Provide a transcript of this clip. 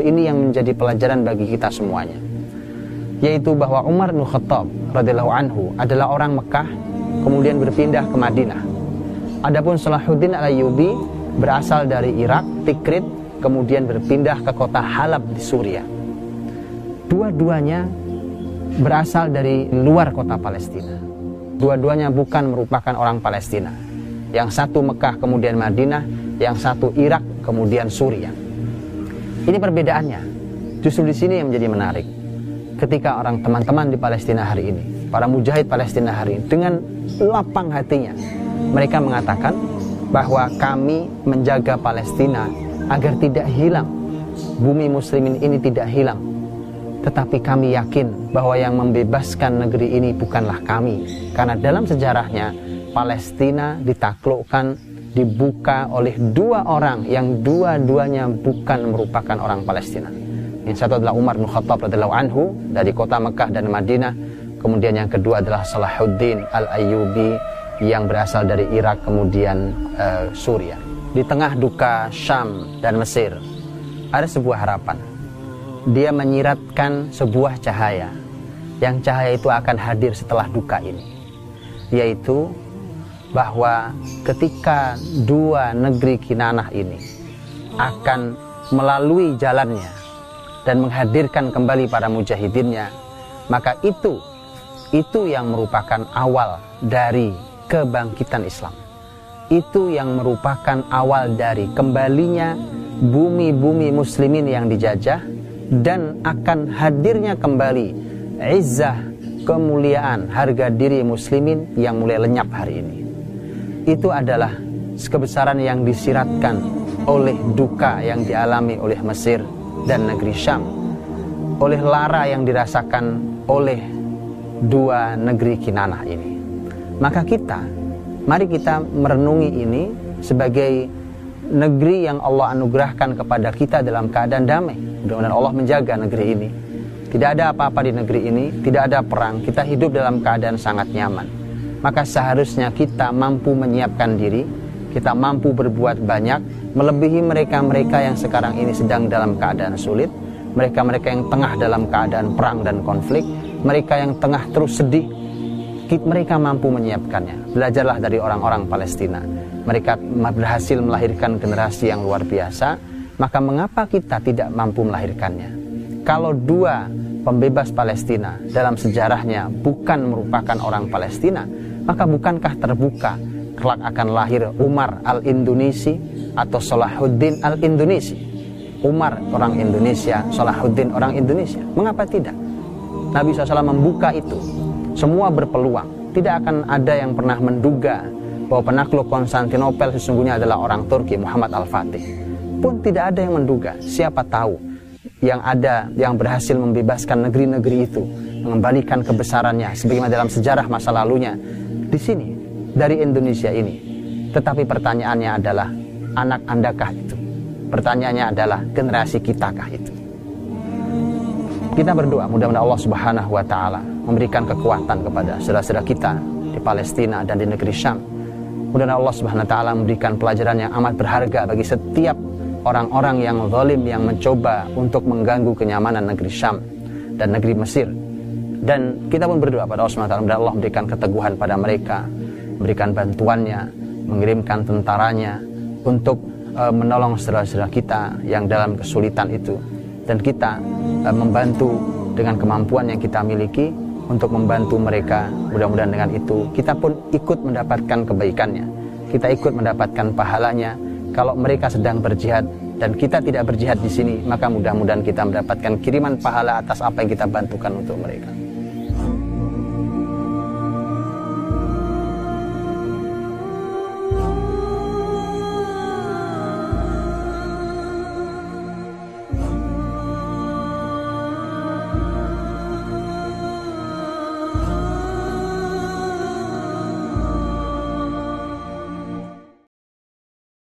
ini yang menjadi pelajaran bagi kita semuanya yaitu bahwa Umar bin Khattab radhiyallahu anhu adalah orang Mekah kemudian berpindah ke Madinah. Adapun Salahuddin Al-Ayyubi berasal dari Irak, Tikrit, kemudian berpindah ke kota Halab di Suriah. Dua-duanya berasal dari luar kota Palestina. Dua-duanya bukan merupakan orang Palestina. Yang satu Mekah kemudian Madinah, yang satu Irak kemudian Suriah. Ini perbedaannya. Justru di sini yang menjadi menarik ketika orang teman-teman di Palestina hari ini, para mujahid Palestina hari ini dengan lapang hatinya, mereka mengatakan bahwa kami menjaga Palestina agar tidak hilang. Bumi muslimin ini tidak hilang. Tetapi kami yakin bahwa yang membebaskan negeri ini bukanlah kami. Karena dalam sejarahnya Palestina ditaklukkan dibuka oleh dua orang yang dua-duanya bukan merupakan orang Palestina. Yang satu adalah Umar bin Khattab radhiyallahu anhu dari kota Mekah dan Madinah. Kemudian yang kedua adalah Salahuddin Al-Ayyubi yang berasal dari Irak kemudian uh, Suriah. Di tengah duka Syam dan Mesir ada sebuah harapan. Dia menyiratkan sebuah cahaya yang cahaya itu akan hadir setelah duka ini. Yaitu bahwa ketika dua negeri Kinanah ini akan melalui jalannya dan menghadirkan kembali para mujahidinnya maka itu itu yang merupakan awal dari kebangkitan Islam. Itu yang merupakan awal dari kembalinya bumi-bumi muslimin yang dijajah dan akan hadirnya kembali izzah kemuliaan harga diri muslimin yang mulai lenyap hari ini itu adalah kebesaran yang disiratkan oleh duka yang dialami oleh Mesir dan negeri Syam oleh lara yang dirasakan oleh dua negeri Kinanah ini. Maka kita, mari kita merenungi ini sebagai negeri yang Allah anugerahkan kepada kita dalam keadaan damai. Mudah-mudahan Allah menjaga negeri ini. Tidak ada apa-apa di negeri ini, tidak ada perang. Kita hidup dalam keadaan sangat nyaman. Maka seharusnya kita mampu menyiapkan diri kita mampu berbuat banyak melebihi mereka-mereka yang sekarang ini sedang dalam keadaan sulit mereka-mereka yang tengah dalam keadaan perang dan konflik mereka yang tengah terus sedih. Mereka mampu menyiapkannya. Belajarlah dari orang-orang Palestina. Mereka berhasil melahirkan generasi yang luar biasa. Maka mengapa kita tidak mampu melahirkannya? Kalau dua pembebas Palestina dalam sejarahnya bukan merupakan orang Palestina maka bukankah terbuka kelak akan lahir Umar al-Indonesi atau Salahuddin al-Indonesi. Umar orang Indonesia, Salahuddin orang Indonesia. Mengapa tidak? Nabi SAW membuka itu. Semua berpeluang. Tidak akan ada yang pernah menduga bahwa penakluk Konstantinopel sesungguhnya adalah orang Turki Muhammad Al-Fatih. Pun tidak ada yang menduga. Siapa tahu yang ada yang berhasil membebaskan negeri-negeri itu, mengembalikan kebesarannya sebagaimana dalam sejarah masa lalunya. Di sini dari Indonesia ini. Tetapi pertanyaannya adalah anak andakah itu? Pertanyaannya adalah generasi kitakah itu? Kita berdoa mudah-mudahan Allah Subhanahu wa taala memberikan kekuatan kepada saudara-saudara kita di Palestina dan di negeri Syam. Mudah-mudahan Allah Subhanahu wa taala memberikan pelajaran yang amat berharga bagi setiap orang-orang yang zalim yang mencoba untuk mengganggu kenyamanan negeri Syam dan negeri Mesir. Dan kita pun berdoa pada Allah wa taala Allah memberikan keteguhan pada mereka, memberikan bantuannya, mengirimkan tentaranya untuk e, menolong saudara-saudara kita yang dalam kesulitan itu dan kita e, membantu dengan kemampuan yang kita miliki untuk membantu mereka. Mudah-mudahan dengan itu kita pun ikut mendapatkan kebaikannya. Kita ikut mendapatkan pahalanya. Kalau mereka sedang berjihad dan kita tidak berjihad di sini, maka mudah-mudahan kita mendapatkan kiriman pahala atas apa yang kita bantukan untuk mereka.